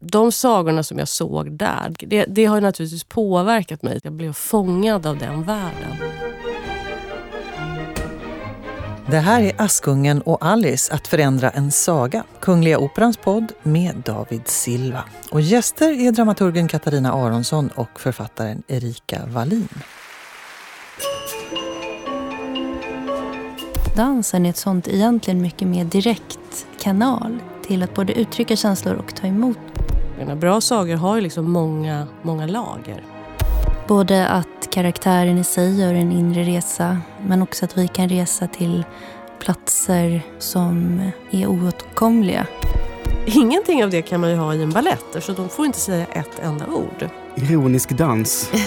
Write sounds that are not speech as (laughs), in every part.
de sagorna som jag såg där, det, det har naturligtvis påverkat mig. Jag blev fångad av den världen. Det här är Askungen och Alice att förändra en saga. Kungliga Operans podd med David Silva. Och gäster är dramaturgen Katarina Aronsson och författaren Erika Wallin. Dansen är ett sånt egentligen mycket mer direkt kanal till att både uttrycka känslor och ta emot. Bra sagor har ju liksom många, många lager. Både att karaktären i sig gör en inre resa men också att vi kan resa till platser som är oåtkomliga. Ingenting av det kan man ju ha i en ballett så de får inte säga ett enda ord. Ironisk dans. (laughs)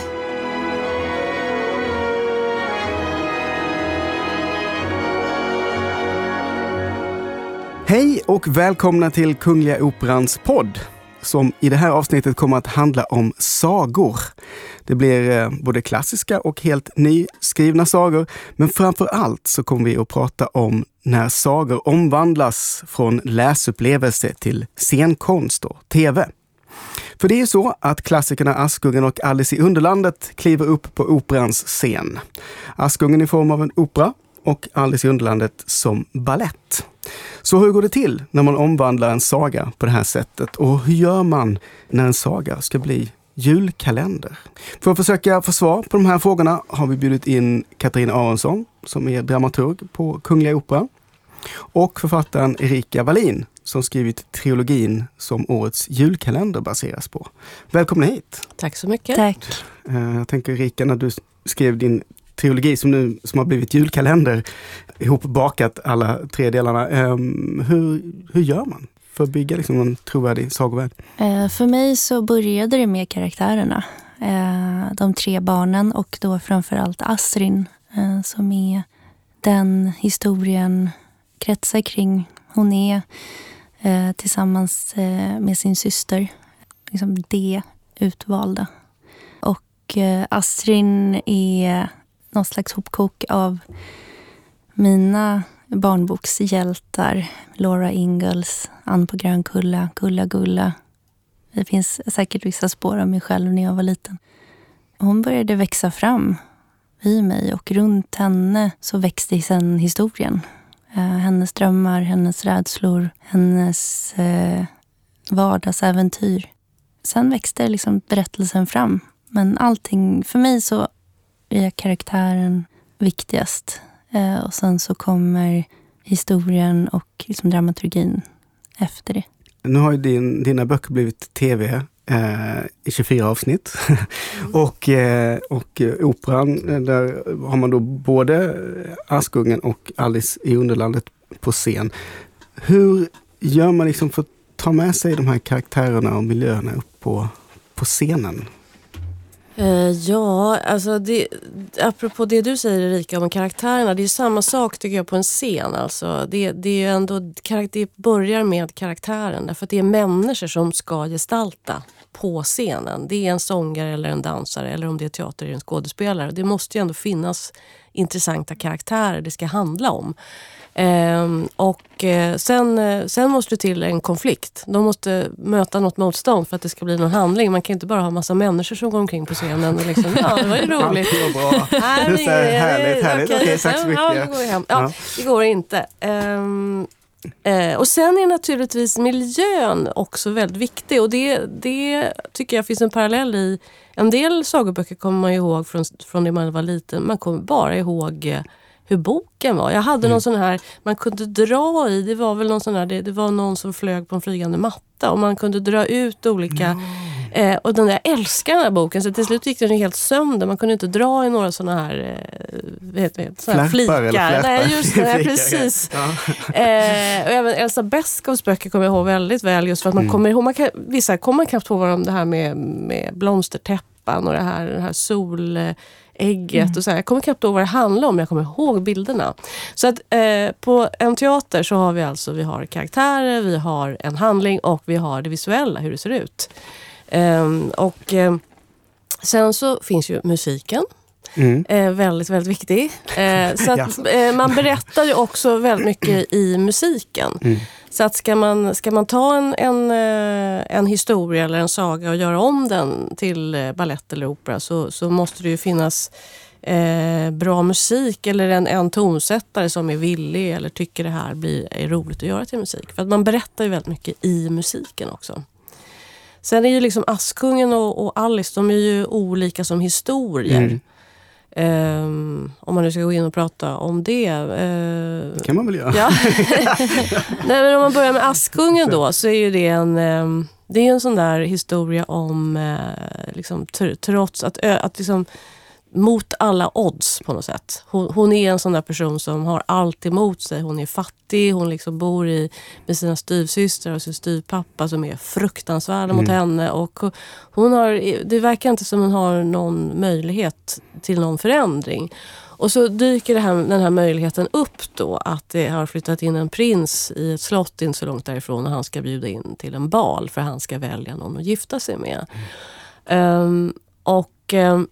Hej och välkomna till Kungliga Operans podd som i det här avsnittet kommer att handla om sagor. Det blir eh, både klassiska och helt nyskrivna sagor. Men framför allt så kommer vi att prata om när sagor omvandlas från läsupplevelse till scenkonst och tv. För det är så att klassikerna Askungen och Alice i Underlandet kliver upp på operans scen. Askungen i form av en opera och Alice i Underlandet som ballett. Så hur går det till när man omvandlar en saga på det här sättet? Och hur gör man när en saga ska bli julkalender? För att försöka få svar på de här frågorna har vi bjudit in Katarina Aronsson som är dramaturg på Kungliga Operan och författaren Erika Wallin som skrivit trilogin som årets julkalender baseras på. Välkomna hit! Tack så mycket! Tack! Eh, jag tänker Erika, när du skrev din trilogi som nu som har blivit julkalender, ihopbakat alla tre delarna. Um, hur, hur gör man för att bygga liksom en trovärdig sagovärld? Uh, eh, för mig så började det med karaktärerna. Uh, de tre barnen och då framförallt Asrin uh, som är den historien kretsar kring. Hon är tillsammans med sin syster, liksom det utvalda. Och Asrin är någon slags hopkok av mina barnbokshjältar. Laura Ingalls, Ann på Grönkulla, Gulla Gulla. Det finns säkert vissa spår av mig själv när jag var liten. Hon började växa fram i mig och runt henne så växte sen historien. Eh, hennes drömmar, hennes rädslor, hennes eh, vardagsäventyr. Sen växte liksom berättelsen fram. Men allting, för mig så är karaktären viktigast. Eh, och sen så kommer historien och liksom dramaturgin efter det. Nu har ju din, dina böcker blivit tv eh, i 24 avsnitt. Mm. (laughs) och, eh, och operan, eh, där har man då både Askungen och Alice i Underlandet på scen. Hur gör man liksom för att ta med sig de här karaktärerna och miljöerna upp på, på scenen? Eh, ja, alltså det, apropå det du säger Erika om karaktärerna. Det är samma sak tycker jag på en scen. Alltså, det, det, är ändå, det börjar med karaktären därför att det är människor som ska gestalta på scenen. Det är en sångare eller en dansare eller om det är teater eller en skådespelare. Det måste ju ändå finnas intressanta karaktärer det ska handla om. Ehm, och eh, sen, eh, sen måste det till en konflikt. De måste möta något motstånd för att det ska bli någon handling. Man kan inte bara ha massa människor som går omkring på scenen och liksom, ja det var ju roligt. Allt bra. (laughs) Härligt, härligt, härligt. Okej, okay, tack så mycket. Ja, går hem. ja, det går inte. Um, Eh, och sen är naturligtvis miljön också väldigt viktig och det, det tycker jag finns en parallell i. En del sagoböcker kommer man ihåg från, från det man var liten. Man kommer bara ihåg eh, hur boken var. Jag hade mm. någon sån här, man kunde dra i, det var väl någon sån här, det, det var någon som flög på en flygande matta och man kunde dra ut olika mm. Eh, och den där, jag älskar den här boken så till slut gick den helt sönder. Man kunde inte dra i några såna här, eh, vet, vet, såna här flikar. Eller Nej, just det, (laughs) precis. Ja. eh, och även Elsa Beskows böcker kommer jag ihåg väldigt väl just för att man mm. kommer ihåg, man kan, vissa kommer knappt ihåg vad det här med, med blomstertäppan och det här, det här sol ägget. Mm. Och så här. Jag kommer knappt ihåg vad det handlar om, men jag kommer ihåg bilderna. Så att eh, på en teater så har vi alltså vi har karaktärer, vi har en handling och vi har det visuella, hur det ser ut. Um, och um, sen så finns ju musiken. Mm. Eh, väldigt, väldigt viktig. Eh, så att, (laughs) eh, man berättar ju också väldigt mycket i musiken. Mm. Så att ska man, ska man ta en, en, eh, en historia eller en saga och göra om den till eh, ballett eller opera så, så måste det ju finnas eh, bra musik eller en, en tonsättare som är villig eller tycker det här blir, är roligt att göra till musik. För att man berättar ju väldigt mycket i musiken också. Sen är ju liksom Askungen och, och Alice, de är ju olika som historier. Mm. Um, om man nu ska gå in och prata om det. Uh, det kan man väl göra. Ja. (laughs) Nej, men om man börjar med Askungen då så är ju det en, um, det är en sån där historia om uh, liksom, trots att, att liksom, mot alla odds på något sätt. Hon, hon, är en sån där person som har allt emot sig. Hon är fattig, hon liksom bor i, med sina styvsystrar och sin styvpappa som är fruktansvärda mm. mot henne. Och hon har, det verkar inte som hon har någon möjlighet till någon förändring. Och så dyker här, den här möjligheten upp då att det har flyttat in en prins i ett slott inte så långt därifrån och han ska bjuda in till en bal för han ska välja någon att gifta sig med. Mm. Um, och um,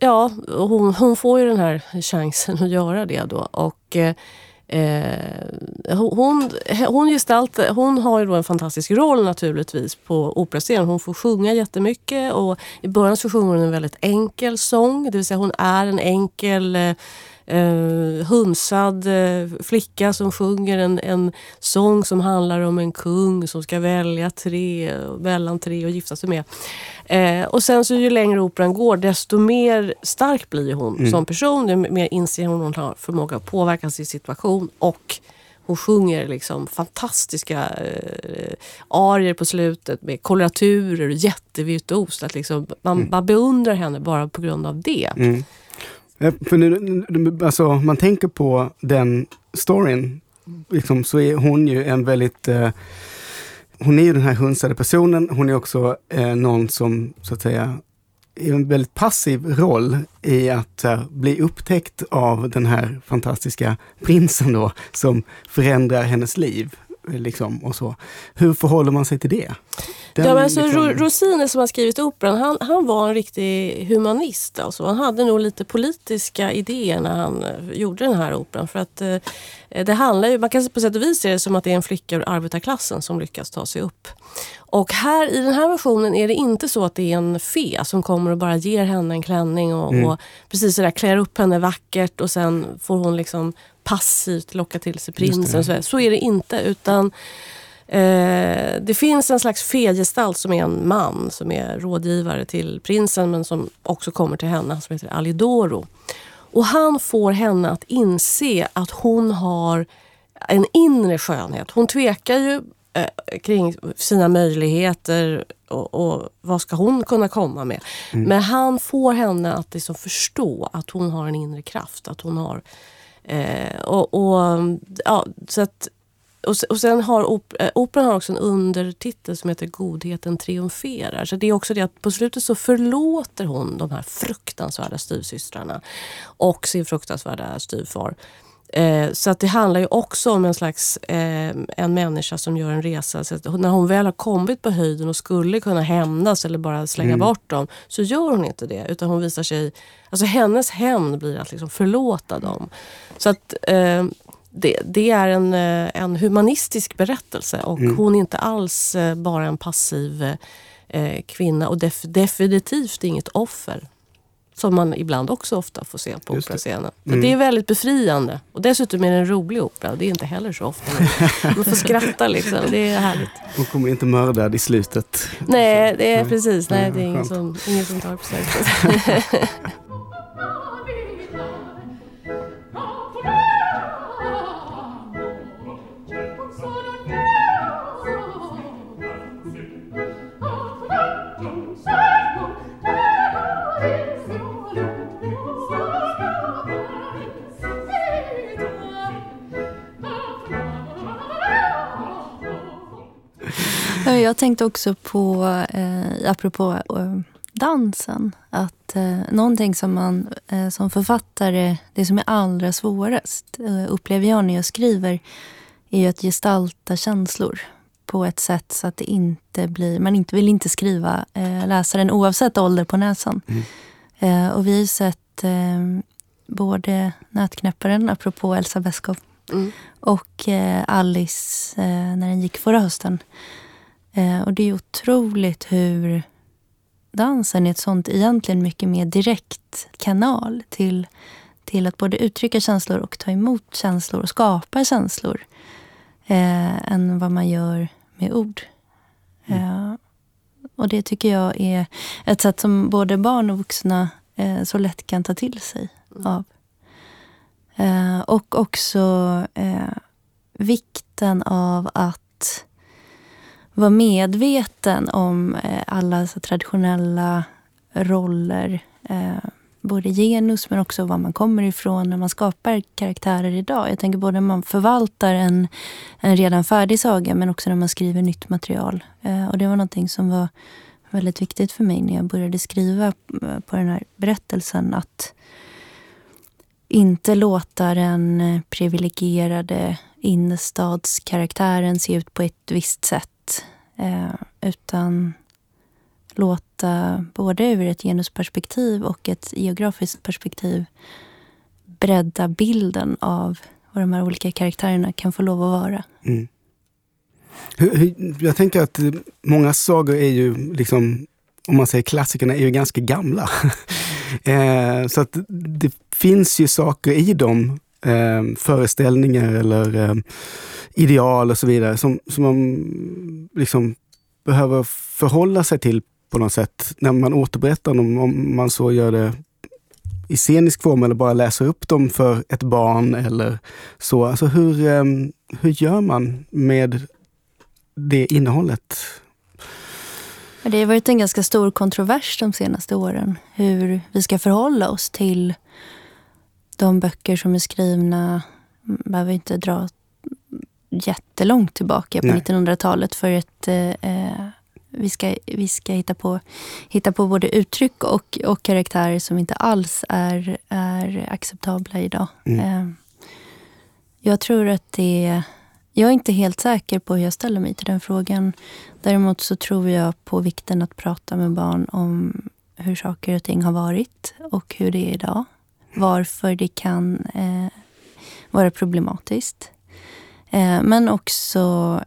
ja, hon, hon får ju den här chansen att göra det då. Och, eh, hon, hon, gestalt, hon har ju då en fantastisk roll naturligtvis på operascenen. Hon får sjunga jättemycket och i början så sjunger hon en väldigt enkel sång. Det vill säga hon är en enkel eh, eh, hunsad eh, flicka som sjunger en, en sång som handlar om en kung som ska välja tre, mellan tre och gifta sig med. Eh, och sen så ju längre operan går desto mer stark blir hon mm. som person. Desto mer inser hon att hon har förmåga att påverka sin situation och hon sjunger liksom fantastiska eh, arier på slutet med koloraturer och jättevirtuost. liksom, man, mm. man beundrar henne bara på grund av det. Mm. Eh, för nu, alltså, man tänker på den storyn, liksom, så är hon ju en väldigt eh, hon är ju den här hunsade personen. Hon är också eh, någon som så att säga är en väldigt passiv roll i att uh, bli upptäckt av den här fantastiska prinsen då, som förändrar hennes liv. Liksom, och så. Hur förhåller man sig till det? Den, ja, alltså, liksom... Rossini som har skrivit operan, han, han var en riktig humanist. Alltså. Han hade nog lite politiska idéer när han eh, gjorde den här operan. För att, eh, det handlar ju, man kan på sätt och vis se det som att det är en flicka ur arbetarklassen som lyckas ta sig upp. Och här i den här versionen är det inte så att det är en fe som kommer och bara ger henne en klänning och, mm. och precis sådär klär upp henne vackert och sen får hon liksom passivt locka till sig prinsen. Så, så är det inte utan Eh, det finns en slags fegestalt som är en man som är rådgivare till prinsen men som också kommer till henne, som heter Alidoro. Och han får henne att inse att hon har en inre skönhet. Hon tvekar ju eh, kring sina möjligheter och, och, vad ska hon kunna komma med. Mm. Men han får henne att liksom förstå att hon har en inre kraft. Att hon har eh, och, och, ja, så att och, och sen har op eh, operan har också en undertitel som heter Godheten triumferar. Så det är också det att på slutet så förlåter hon de här fruktansvärda styvsystrarna och sin fruktansvärda styvfar. Eh, så att det handlar ju också om en slags eh, en människa som gör en resa. Så när hon väl har kommit på höjden och skulle kunna hämnas eller bara slänga mm. bort dem så gör hon inte det. Utan hon visar sig, alltså hennes hämnd blir att liksom förlåta dem. Så att eh, det, det, är en, eh, en humanistisk berättelse och mm. hon är inte alls eh, bara en passiv eh, kvinna och def, definitivt inget offer. Som man ibland också ofta får se på operascenen. Mm. Det är väldigt befriande. Och dessutom är det en rolig opera. Det är inte heller så ofta. Man får skratta liksom. Det är härligt. (laughs) Hon kommer inte mördad i slutet. Nej, det är precis. Nej, det är ingen som, ingen som tar på sig. (laughs) (laughs) Jag tänkte också på, eh, apropå eh, dansen, att eh, någonting som man eh, som författare, det som är allra svårast, eh, upplever jag när jag skriver, är ju att gestalta känslor på ett sätt så att det inte blir, man inte vill inte skriva eh, läsaren oavsett ålder på näsan. Mm. Eh, och vi har sett eh, både Nötknäpparen, apropå Elsa Beskow, mm. och eh, Alice eh, när den gick förra hösten. Eh, och det är otroligt hur dansen är ett sånt egentligen mycket mer direkt kanal till, till att både uttrycka känslor och ta emot känslor och skapa känslor eh, än vad man gör med ord. Mm. Eh, och det tycker jag är ett sätt som både barn och vuxna eh, så lätt kan ta till sig mm. av. Eh, och också eh, vikten av att vara medveten om eh, alla så traditionella roller. Eh, både genus men också var man kommer ifrån när man skapar karaktärer idag. Jag tänker både när man förvaltar en, en redan färdig saga men också när man skriver nytt material. Eh, och det var någonting som var väldigt viktigt för mig när jag började skriva på den här berättelsen. Att inte låta den privilegierade innerstadskaraktären se ut på ett visst sätt Eh, utan låta både ur ett genusperspektiv och ett geografiskt perspektiv bredda bilden av vad de här olika karaktärerna kan få lov att vara. Mm. Jag tänker att många sagor är ju, liksom, om man säger klassikerna, är ju ganska gamla. (laughs) eh, så att det finns ju saker i dem, eh, föreställningar eller eh, ideal och så vidare som, som man liksom behöver förhålla sig till på något sätt när man återberättar dem, om man så gör det i scenisk form eller bara läser upp dem för ett barn eller så. Alltså hur, ehm, hur gör man med det innehållet? Det har varit en ganska stor kontrovers de senaste åren. Hur vi ska förhålla oss till de böcker som är skrivna, behöver inte dra jättelångt tillbaka på 1900-talet för att eh, vi, ska, vi ska hitta på, hitta på både uttryck och, och karaktärer som inte alls är, är acceptabla idag. Mm. Eh, jag tror att det... Jag är inte helt säker på hur jag ställer mig till den frågan. Däremot så tror jag på vikten att prata med barn om hur saker och ting har varit och hur det är idag. Varför det kan eh, vara problematiskt. Eh, men också,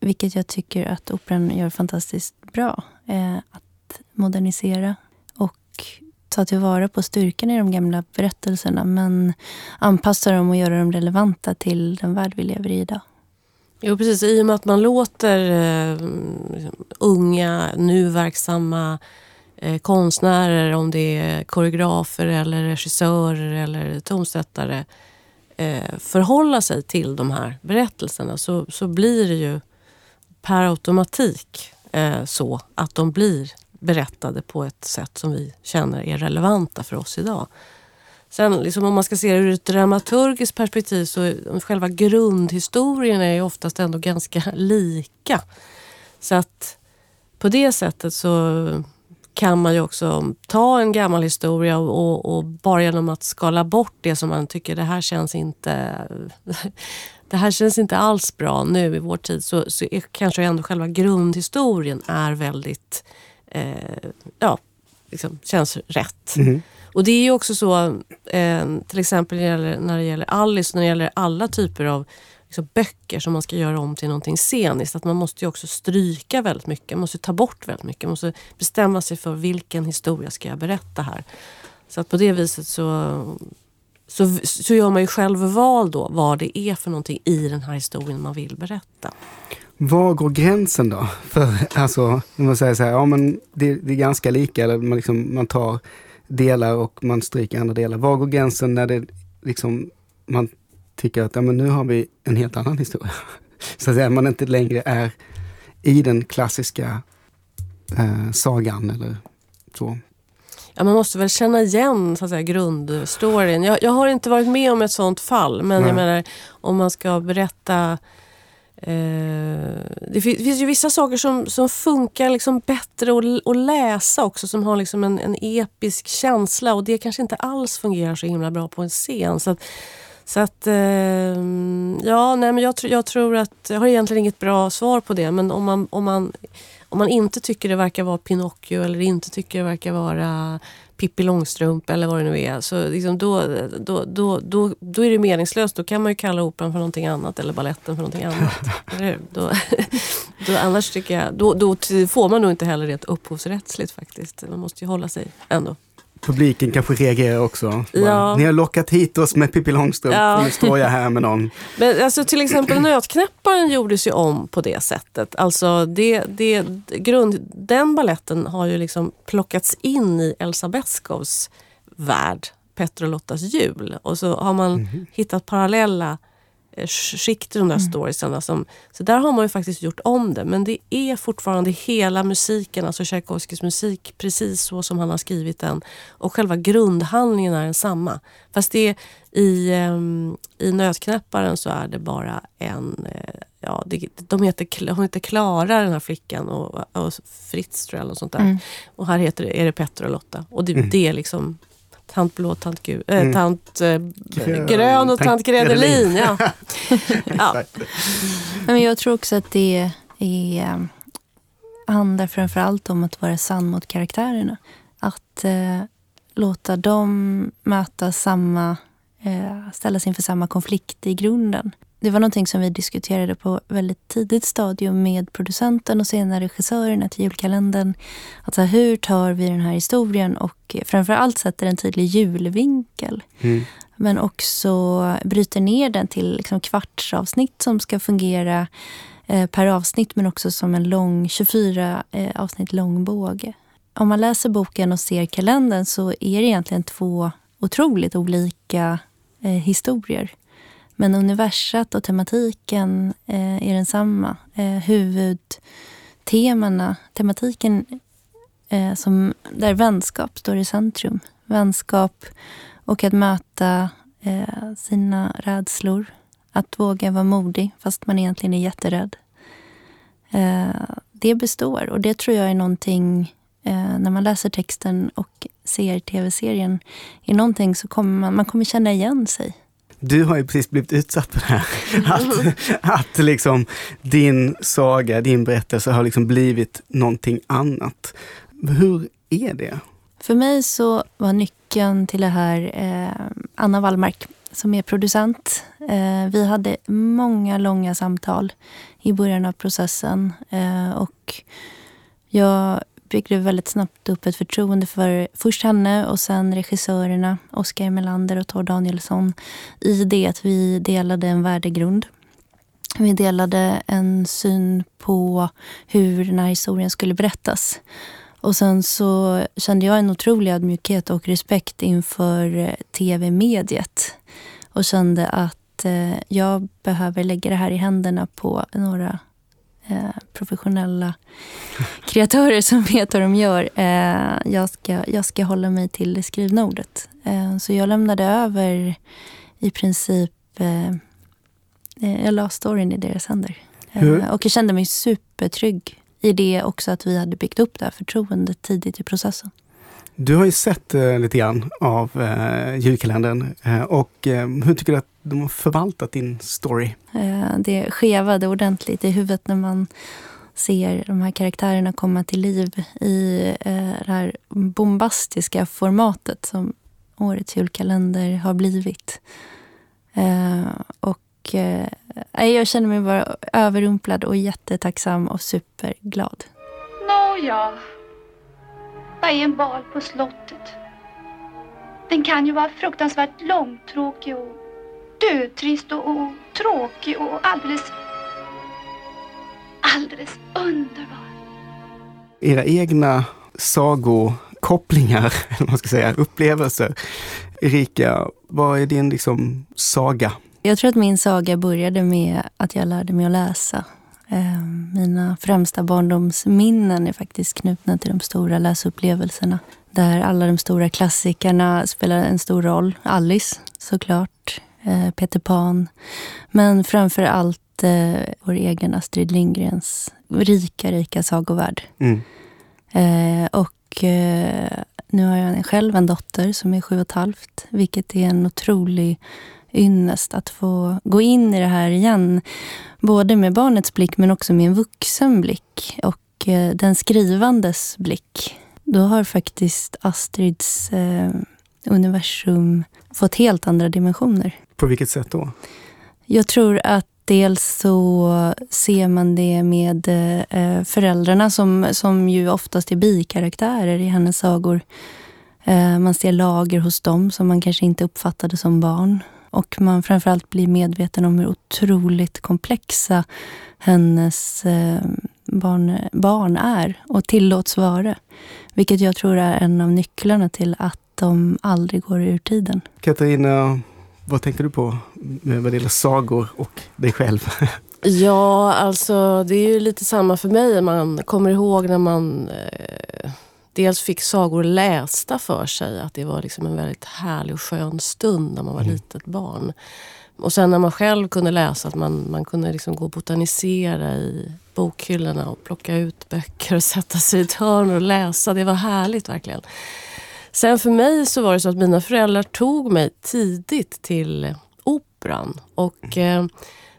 vilket jag tycker att operan gör fantastiskt bra, eh, att modernisera och ta tillvara på styrkan i de gamla berättelserna men anpassa dem och göra dem relevanta till den värld vi lever i idag. Jo precis, i och med att man låter eh, unga, nu verksamma eh, konstnärer, om det är koreografer eller regissörer eller tonsättare eh, förhålla sig till de här berättelserna så, så blir det ju per automatik eh, så att de blir berättade på ett sätt som vi känner är relevanta för oss idag. Sen liksom om man ska se det ur ett dramaturgiskt perspektiv så är själva grundhistorien är oftast ändå ganska (laughs) lika. Så att på det sättet så kan man ju också ta en gammal historia och, och, bara genom att skala bort det som man tycker det här känns inte (laughs) det här känns inte alls bra nu i vår tid så, så är kanske ändå själva grundhistorien är väldigt eh, ja, liksom, känns rätt. Mm. Och det är ju också så eh, till exempel när det, gäller, när det gäller Alice, när det gäller alla typer av liksom böcker som man ska göra om till någonting sceniskt. Att man måste ju också stryka väldigt mycket, man måste ta bort väldigt mycket. Man måste bestämma sig för vilken historia ska jag berätta här. Så att på det viset så, så, så gör man ju själv val då vad det är för någonting i den här historien man vill berätta. Var går gränsen då? (laughs) För alltså, när man säger så här, ja men det, det är ganska lika, eller man, liksom, man tar delar och man stryker andra delar. Var går gränsen när det liksom, man tycker att ja, men nu har vi en helt annan historia. (laughs) Så att säga, man inte längre är i den klassiska eh, sagan eller så. Ja, man måste väl känna igen så att säga, grundstoryn. Jag, jag har inte varit med om ett sånt fall, men Nej. jag menar om man ska berätta Eh, det finns ju vissa saker som, som funkar liksom bättre att, att läsa också, som har liksom en, en episk känsla och det kanske inte alls fungerar så himla bra på en scen. Så att, så att, eh, ja, nej, men jag, jag, tror att, jag har egentligen inget bra svar på det, men om man, om man, om man inte tycker det verkar vara Pinocchio eller inte tycker det verkar vara Pippi Långstrump eller vad det nu är. Så liksom då, då, då, då, då är det meningslöst. Då kan man ju kalla operan för någonting annat eller balletten för någonting annat. (laughs) då, (laughs) då, annars tycker jag, då, då får man nog inte heller det upphovsrättsligt faktiskt. Man måste ju hålla sig ändå Publiken kanske reagerar också. Ja. Ni har lockat hit oss med Pippi Långstrump ja. nu står jag här med någon. (laughs) Men alltså, till exempel Nötknäpparen gjordes ju om på det sättet. Alltså, det, det, grund, den balletten har ju liksom plockats in i Elsa Beskows värld, Petter och Lottas jul. Och så har man mm. hittat parallella skikt i de där mm. storiesarna. Som, så där har man ju faktiskt gjort om det. Men det är fortfarande hela musiken, alltså Tchaikovskys musik, precis så som han har skrivit den. Och själva grundhandlingen är densamma. Fast det i, um, i Nötknäpparen så är det bara en... Uh, ja, det, de heter, hon heter Klara den här flickan och, och Fritz tror jag. Och, sånt där. Mm. och här heter det, är det Petter och Lotta. Och det, mm. det är liksom Tant blå, tant, gul, äh, mm. tant äh, grön och tant Gredelin. Ja. (laughs) ja. Men jag tror också att det är, eh, handlar framför allt om att vara sann mot karaktärerna. Att eh, låta dem möta samma, eh, ställas inför samma konflikt i grunden det var någonting som vi diskuterade på väldigt tidigt stadium med producenten och senare regissörerna till julkalendern. Att så här, hur tar vi den här historien och framförallt sätter en tydlig julvinkel. Mm. Men också bryter ner den till liksom kvartsavsnitt som ska fungera eh, per avsnitt men också som en lång 24 eh, avsnitt lång båge. Om man läser boken och ser kalendern så är det egentligen två otroligt olika eh, historier. Men universat och tematiken eh, är densamma. Eh, huvudtemana, tematiken eh, som, där vänskap står i centrum. Vänskap och att möta eh, sina rädslor. Att våga vara modig fast man egentligen är jätterädd. Eh, det består och det tror jag är någonting eh, när man läser texten och ser tv-serien, är någonting så kommer man, man kommer känna igen sig du har ju precis blivit utsatt för det här. (laughs) Att, att liksom din saga, din berättelse har liksom blivit någonting annat. Hur är det? För mig så var nyckeln till det här eh, Anna Wallmark som är producent. Eh, vi hade många långa samtal i början av processen. Eh, och jag byggde väldigt snabbt upp ett förtroende för först henne och sen regissörerna Oskar Melander och Tor Danielsson i det att vi delade en värdegrund. Vi delade en syn på hur den här historien skulle berättas. Och sen så kände jag en otrolig ödmjukhet och respekt inför tv-mediet och kände att eh, jag behöver lägga det här i händerna på några professionella kreatörer som (laughs) vet vad de gör. Eh, jag, ska, jag ska hålla mig till det skrivna ordet. Eh, så jag lämnade över i princip... Eh, eh, jag la storyn i deras händer. Eh, och jag kände mig supertrygg i det också att vi hade byggt upp det här förtroendet tidigt i processen. Du har ju sett eh, lite grann av eh, julkalendern. Eh, och eh, hur tycker du att de har förvaltat din story? Eh, det skevade ordentligt i huvudet när man ser de här karaktärerna komma till liv i eh, det här bombastiska formatet som årets julkalender har blivit. Eh, och eh, jag känner mig bara överrumplad och jättetacksam och superglad. Nåja, vad är en bal på slottet? Den kan ju vara fruktansvärt långtråkig och dötrist och, och tråkig och alldeles, alldeles underbar. Era egna sagokopplingar, (laughs) eller vad man ska säga, upplevelser. Erika, vad är din liksom saga? Jag tror att min saga började med att jag lärde mig att läsa. Eh, mina främsta barndomsminnen är faktiskt knutna till de stora läsupplevelserna. Där alla de stora klassikerna spelar en stor roll. Alice såklart, eh, Peter Pan. Men framför allt eh, vår egen Astrid Lindgrens rika, rika sagovärld. Mm. Och nu har jag själv en dotter som är sju och ett halvt, vilket är en otrolig ynnest att få gå in i det här igen. Både med barnets blick men också med en vuxen blick och eh, den skrivandes blick. då har faktiskt Astrids eh, universum fått helt andra dimensioner. På vilket sätt då? Jag tror att dels så ser man det med eh, föräldrarna som, som ju oftast är bikaraktärer i hennes sagor. Eh, man ser lager hos dem som man kanske inte uppfattade som barn. Och man framförallt blir medveten om hur otroligt komplexa hennes eh, barn, barn är och tillåts vara. Vilket jag tror är en av nycklarna till att de aldrig går ur tiden. Katarina, vad tänker du på vad det gäller sagor och dig själv? (laughs) Ja, alltså det är ju lite samma för mig. Man kommer ihåg när man eh, dels fick sagor lästa för sig. Att det var liksom en väldigt härlig och skön stund när man var mm. litet barn. Och sen när man själv kunde läsa, att man, man kunde liksom gå och botanisera i bokhyllorna och plocka ut böcker och sätta sig i ett hörn och läsa. Det var härligt verkligen. Sen för mig så var det så att mina föräldrar tog mig tidigt till operan. Och, eh,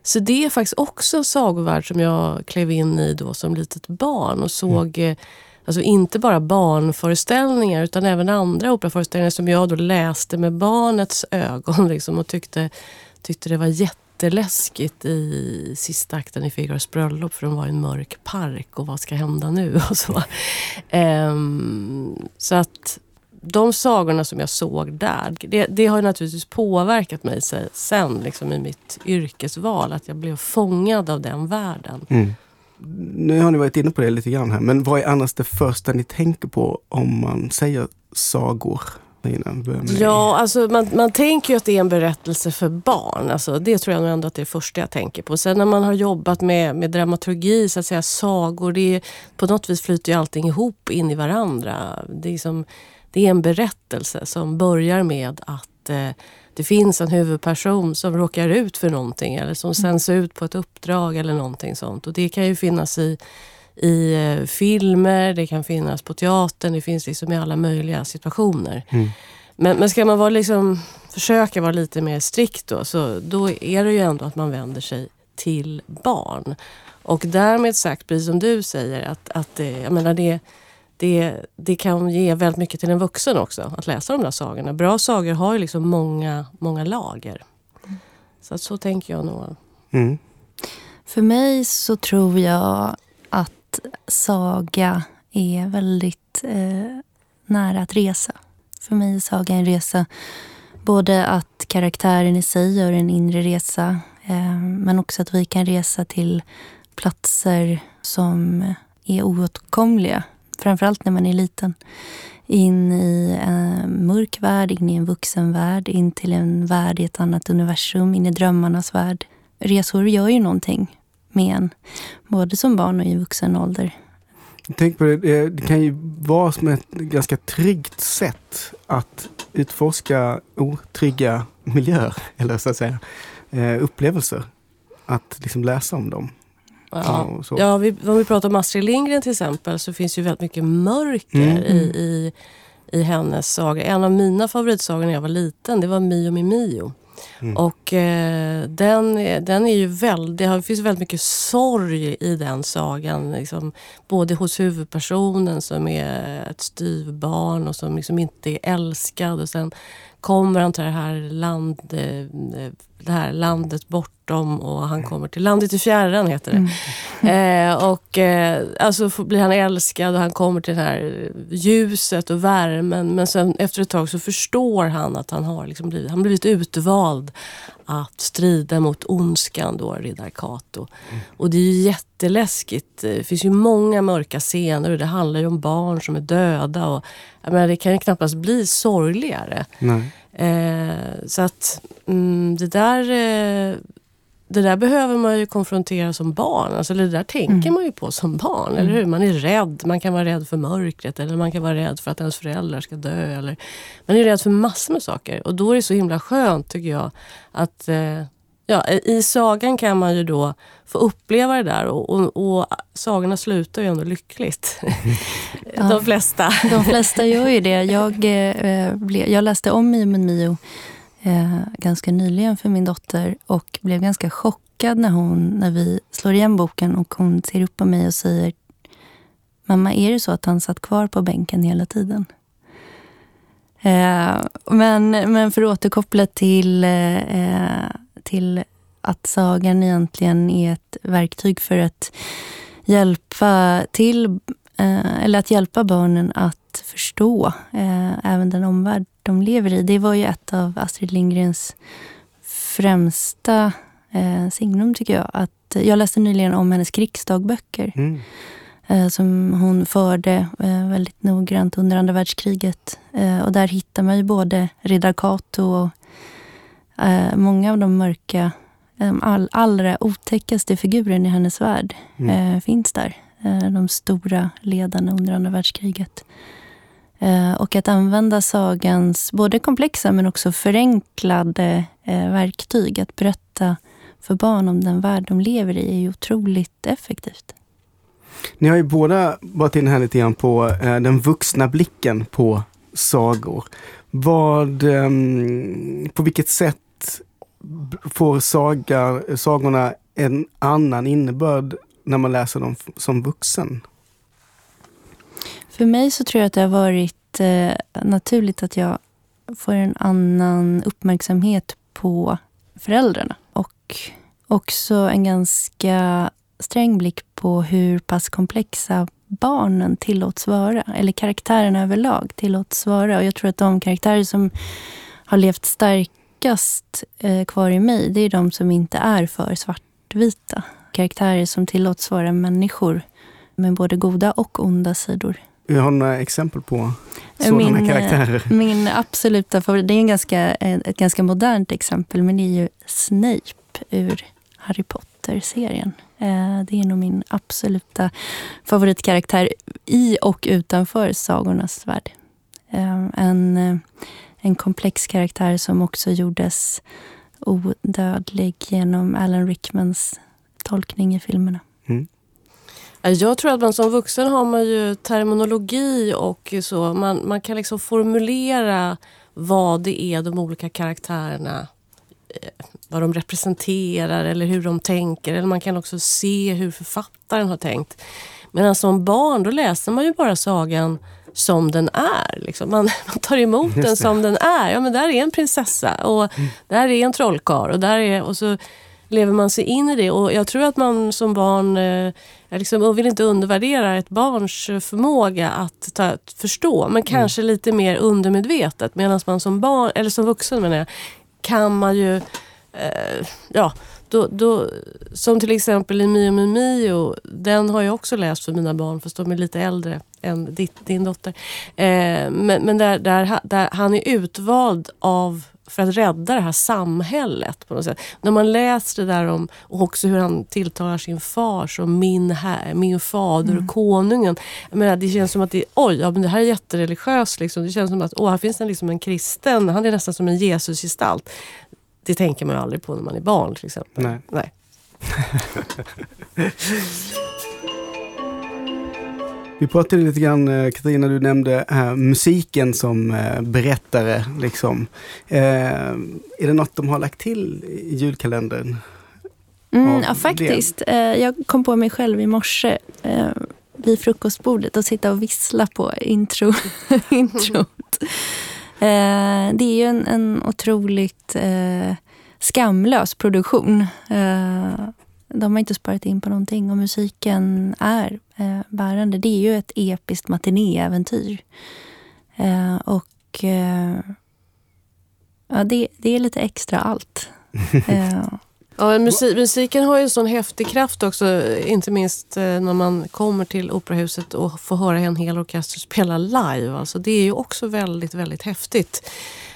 så det är faktiskt också en sagovärld som jag klev in i då som litet barn och såg mm. Alltså inte bara barnföreställningar utan även andra operaföreställningar som jag då läste med barnets ögon liksom, och tyckte, tyckte det var jätteläskigt i sista akten i Figaros bröllop för de var i en mörk park och vad ska hända nu (laughs) och så. Um, så att de sagorna som jag såg där, det, det har naturligtvis påverkat mig sen liksom i mitt yrkesval. Att jag blev fångad av den världen. Mm. Nu har ni varit inne på det lite grann här, men vad är annars det första ni tänker på om man säger sagor? Ja, alltså man, man tänker ju att det är en berättelse för barn. Alltså, det tror jag nog ändå att det är det första jag tänker på. Sen när man har jobbat med, med dramaturgi, så att säga sagor, det är, på något vis flyter ju allting ihop in i varandra. Det är som det är en berättelse som börjar med att eh, det finns en huvudperson som råkar ut för någonting eller som mm. sänds ut på ett uppdrag eller någonting sånt. Och det kan ju finnas i, i eh, filmer, det kan finnas på teatern, det finns liksom i alla möjliga situationer. Mm. Men, men ska man vara liksom, försöka vara lite mer strikt då, så då är det ju ändå att man vänder sig till barn. Och därmed sagt, precis som du säger, att, att jag menar det det, det kan ge väldigt mycket till en vuxen också att läsa de där sagorna. Bra sagor har ju liksom många, många lager. Så att så tänker jag nog. Mm. För mig så tror jag att saga är väldigt eh, nära att resa. För mig är saga en resa. Både att karaktären i sig gör en inre resa eh, men också att vi kan resa till platser som är oåtkomliga framförallt när man är liten, in i en mörk värld, in i en vuxenvärld, in till en värld i ett annat universum, in i drömmarnas värld. Resor gör ju någonting med en, både som barn och i vuxen ålder. Tänk på det, det kan ju vara som ett ganska tryggt sätt att utforska otrygga miljöer, (laughs) eller så att säga, eh, upplevelser. Att liksom läsa om dem. Ja, ja vi, om vi pratar om Astrid Lindgren till exempel så finns ju väldigt mycket mörker mm. i, i, i hennes saga. En av mina favoritsagor när jag var liten det var Mio Mio Mio. Mm. Och eh, den, den är ju väldigt, det finns väldigt mycket sorg i den sagan. Liksom, både hos huvudpersonen som är ett styvbarn och som liksom inte är älskad. Och sen kommer han till det här, land, eh, det här landet bortom och han kommer till landet i fjärran heter det. Mm. Eh, och eh, alltså blir han älskad och han kommer till det här ljuset och värmen. Men sen efter ett tag så förstår han att han har liksom blivit, han blivit utvald att strida mot ondskan då, riddar Kato. Mm. Och det är ju jätteläskigt. Det finns ju många mörka scener och det handlar ju om barn som är döda. Och, menar, det kan ju knappast bli sorgligare. Eh, så att mm, det där eh, det där behöver man ju konfrontera som barn. Alltså det där tänker mm. man ju på som barn. Eller hur? Man är rädd. Man kan vara rädd för mörkret eller man kan vara rädd för att ens föräldrar ska dö. Eller, man är rädd för massor med saker. Och då är det så himla skönt tycker jag att eh, ja, i sagan kan man ju då få uppleva det där och, och, och sagorna slutar ju ändå lyckligt. (laughs) De flesta. De flesta gör ju det. Jag, eh, ble, jag läste om Mio med Mio eh, ganska nyligen för min dotter och blev ganska chockad när, hon, när vi slår igen boken och hon ser upp på mig och säger mamma, är det så att han satt kvar på bänken hela tiden? Eh, men, men för att återkoppla till, eh, eh till att sagan egentligen är ett verktyg för att hjälpa till eh, eller att hjälpa barnen att förstå eh, även den omvärld de lever i. Det var ju ett av Astrid Lindgrens främsta eh, signum tycker jag. Att, jag läste nyligen om hennes krigsdagböcker. Mm. Eh, som hon förde eh, väldigt noggrant under andra världskriget. Eh, och där hittar man ju både Riddar Kato och många av de mörka, all, allra otäckaste figuren i hennes värld mm. finns där. De stora ledarna under andra världskriget. Eh, och att använda sagans både komplexa men också förenklade eh, verktyg att berätta för barn om den värld de lever i är ju otroligt effektivt. Ni har ju båda varit inne här lite grann på eh, den vuxna blicken på sagor. Vad, ehm, på vilket sätt får saga, sagorna en annan innebörd när man läser dem som vuxen? För mig så tror jag att det har varit eh, naturligt att jag får en annan uppmärksamhet på föräldrarna. Och också en ganska sträng blick på hur pass komplexa barnen tillåts vara. Eller karaktärerna överlag tillåts vara. Och jag tror att de karaktärer som har levt starkast eh, kvar i mig, det är de som inte är för svartvita. Karaktärer som tillåts vara människor med både goda och onda sidor. Har några exempel på sådana min, eh, karaktärer. Min absoluta favorit, det är en ganska, ett ganska modernt exempel, men det är ju Snape ur Harry Potter-serien. Eh, det är nog min absoluta favoritkaraktär i och utanför sagornas värld. Eh, en, eh, en komplex karaktär som också gjordes odödlig genom Alan Rickmans tolkning i filmerna. Mm. Jag tror att man som vuxen har man ju terminologi och så. Man, man kan liksom formulera vad det är de olika karaktärerna vad de representerar eller hur de tänker. Eller man kan också se hur författaren har tänkt. Medan som barn då läser man ju bara sagan som den är. Liksom. Man, (laughs) man tar emot den som den är. Ja, men där är en prinsessa och mm. där är en trollkarl. Och, där är, och så lever man sig in i det. Och Jag tror att man som barn, eh, jag liksom vill inte undervärdera ett barns förmåga att, ta, att förstå, men mm. kanske mm. lite mer undermedvetet. Medan man som barn, eller som vuxen menar jag, kan man ju, eh, ja, då, då, som till exempel i Mio Mio Mio, den har jag också läst för mina barn fast de är lite äldre än ditt, din dotter. Eh, men men där, där, där han är utvald av för att rädda det här samhället på något sätt. När man läser det där om, och också hur han tilltalar sin far som min, här, min fader mm. och konungen. Menar, det känns som att det, oj, ja, men det här är jättereligiöst. Liksom. Det känns som att åh, här finns det liksom en kristen, han är nästan som en Jesusgestalt. Det tänker man ju aldrig på när man är barn till exempel. Nej. Nej. (laughs) Vi pratade lite grann, eh, Katarina, du nämnde äh, musiken som äh, berättare. Liksom. Äh, är det något de har lagt till i julkalendern? Mm, ja, faktiskt. jag kom på mig själv i morse vid frukostbordet och sitta och vissla på intro, (laughs) introt. det är ju en, en otroligt skamlös produktion de har inte sparat in på någonting och musiken är eh, bärande. Det är ju ett episkt matinéäventyr. Eh, och eh, ja, det, det är lite extra allt. (laughs) Eh, ja, musik, musiken har ju sån häftig kraft också, inte minst eh, när man kommer till operahuset och får höra en hel orkester spela live. Alltså, det är ju också väldigt, väldigt häftigt.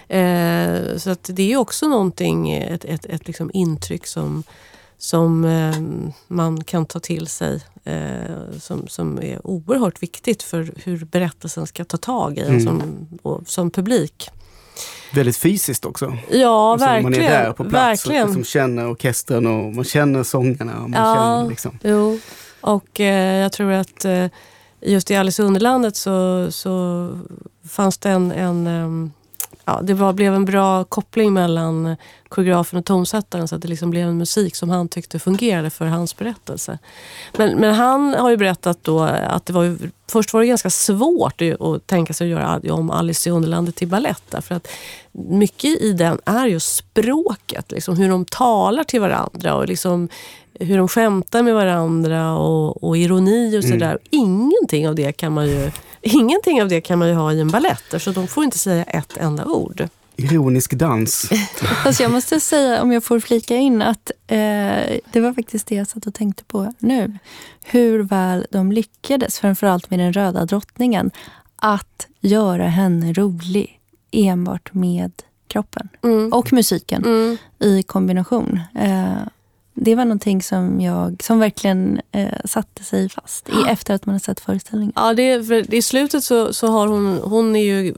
Eh, så att det är ju också någonting, ett, ett, ett liksom intryck som som eh, man kan ta till sig eh, som, som är oerhört viktigt för hur berättelsen ska ta tag i mm. som, och, som publik. Väldigt fysiskt också. Ja, alltså, verkligen. Man är där på plats verkligen. och liksom känner orkestern och man känner sångarna. Och man ja, känner liksom. jo. Och eh, jag tror att eh, just i Alice i Underlandet så, så fanns det en, en um, ja, det var, blev en bra koppling mellan koreografen och tonsättaren så att det liksom blev en musik som han tyckte fungerade för hans berättelse. Men, men han har ju berättat då att det var ju, först var det ganska svårt att tänka sig att göra om Alice i Underlandet till balett. Därför att mycket i den är ju språket, liksom, hur de talar till varandra och liksom hur de skämtar med varandra och, och ironi och sådär. Mm. Ingenting av det kan man ju Ingenting av det kan man ju ha i en balett, så de får inte säga ett enda ord. Ironisk dans. Fast (laughs) jag måste säga, om jag får flika in, att eh, det var faktiskt det jag satt och tänkte på nu. Hur väl de lyckades, framförallt med den röda drottningen, att göra henne rolig enbart med kroppen mm. och musiken mm. i kombination. Eh, det var någonting som, jag, som verkligen eh, satte sig fast i, efter att man har sett föreställningen. Ja, det, för I slutet så, så har hon, hon är ju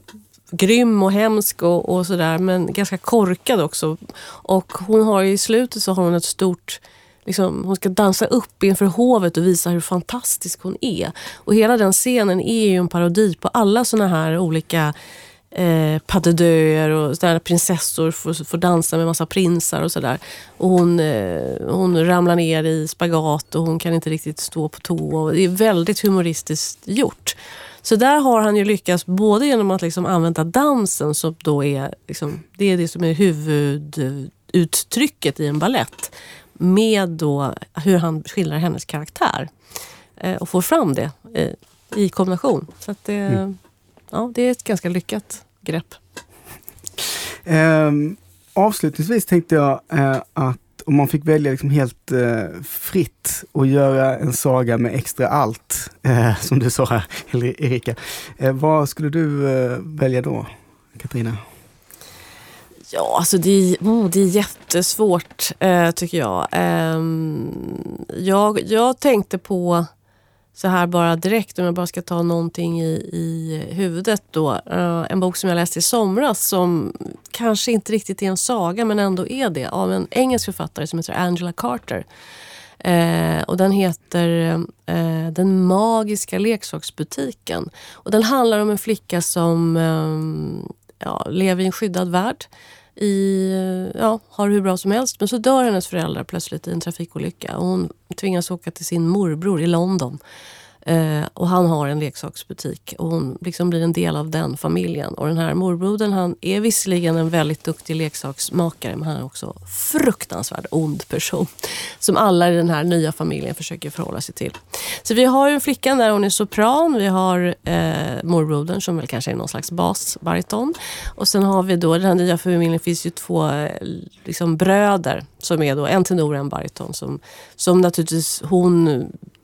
grym och hemsk och, och sådär men ganska korkad också. Och hon har i slutet så har hon ett stort Liksom, hon ska dansa upp inför hovet och visa hur fantastisk hon är. Och hela den scenen är ju en parodi på alla såna här olika eh, pas de och sådär, prinsessor får, får dansa med massa prinsar och sådär. Och hon, eh, hon ramlar ner i spagat och hon kan inte riktigt stå på tå. det är väldigt humoristiskt gjort. Så där har han ju lyckats både genom att liksom använda dansen som då är, liksom, det är det som är huvuduttrycket i en ballett med då hur han skildrar hennes karaktär eh, och får fram det eh, i kombination. Så att det, mm ja, det är ett ganska lyckat grepp. Eh, avslutningsvis tänkte jag eh, att om man fick välja liksom helt eh, fritt och göra en saga med extra allt, eh, som du sa (laughs) här, Erika. Eh, vad skulle du eh, välja då, Katarina? Ja, alltså det är, oh, det är jättesvårt tycker jag. Ehm, jag. Jag tänkte på så här bara direkt, om jag bara ska ta någonting i, i huvudet då. Uh, en bok som jag läste i somras som kanske inte riktigt är en saga men ändå är det. Av en engelsk författare som heter Angela Carter. Uh, och den heter uh, Den magiska leksaksbutiken. Och den handlar om en flicka som ja, lever i en skyddad värld i, ja, har det hur bra som helst. Men så dör hennes föräldrar plötsligt i en trafikolycka och hon tvingas åka till sin morbror i London Eh, och han har en leksaksbutik och hon liksom blir en del av den familjen. Och den här morbrodern han är visserligen en väldigt duktig leksaksmakare men han är också fruktansvärt ond person. (laughs) Som alla i den här nya familjen försöker förhålla sig till. Så vi har ju flickan där, hon är sopran. Vi har eh, morbrodern som väl kanske är någon slags basbariton. Och sen har vi då, den här nya familjen finns ju två eh, liksom bröder som är då en tenor och en bariton. Som, som naturligtvis hon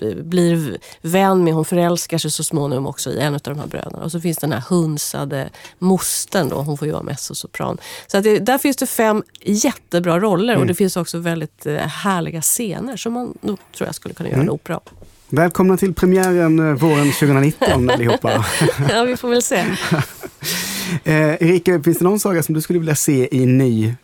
eh, blir vän med. Hon förälskar sig så småningom också i en av de här bröderna. Och så finns den här hunsade mostern då. Hon får ju vara mezzosopran. Så att det, där finns det fem jättebra roller mm. och det finns också väldigt eh, härliga scener som man nog tror jag skulle kunna göra mm. en opera Välkomna till premiären eh, våren 2019 (laughs) allihopa. ja, vi får väl se. (laughs) eh, Erika, finns det någon saga som du skulle vilja se i ny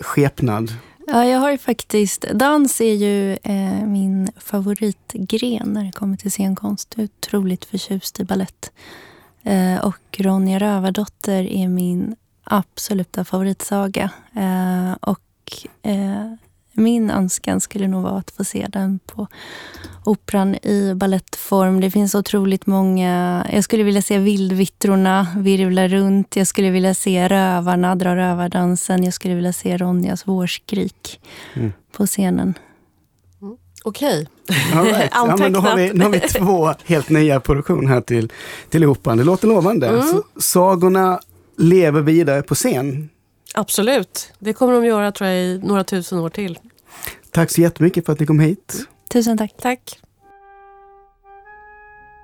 skepnad? Ja, jag har ju faktiskt... Dans är ju eh, min favoritgren när det kommer till scenkonst. Jag är otroligt förtjust i ballett. Eh, och Ronja Rövardotter är min absoluta favoritsaga. Eh, och eh, min önskan skulle nog vara att få se den på Operan i ballettform. Det finns otroligt många... Jag skulle vilja se Vildvittrorna virvla runt. Jag skulle vilja se Rövarna dra rövardansen. Jag skulle vilja se Ronjas vårskrik mm. på scenen. Mm. Okej. Okay. Right. (laughs) ja, men då har vi, nu har vi två helt nya produktioner här till, till Operan. Det låter lovande. Mm. sagorna lever vidare på scen. Absolut. Det kommer de göra tror jag i några tusen år till. Tack så jättemycket för att ni kom hit. Tusen tack. Tack.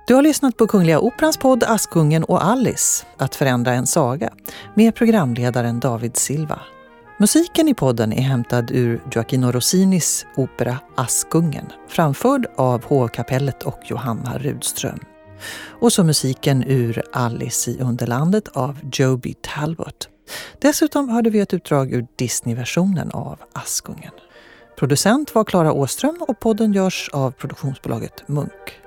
Du har lyssnat på Kungliga Operans podd Askungen och Alice, Att förändra en saga, med programledaren David Silva. Musiken i podden är hämtad ur Gioacchino Rossinis opera Askungen, framförd av Hovkapellet och Johanna Rudström. Och så musiken ur Alice i Underlandet av Joby Talbot. Dessutom hörde vi ett utdrag ur Disney-versionen av Askungen. Producent var Klara Åström och podden görs av produktionsbolaget Munk.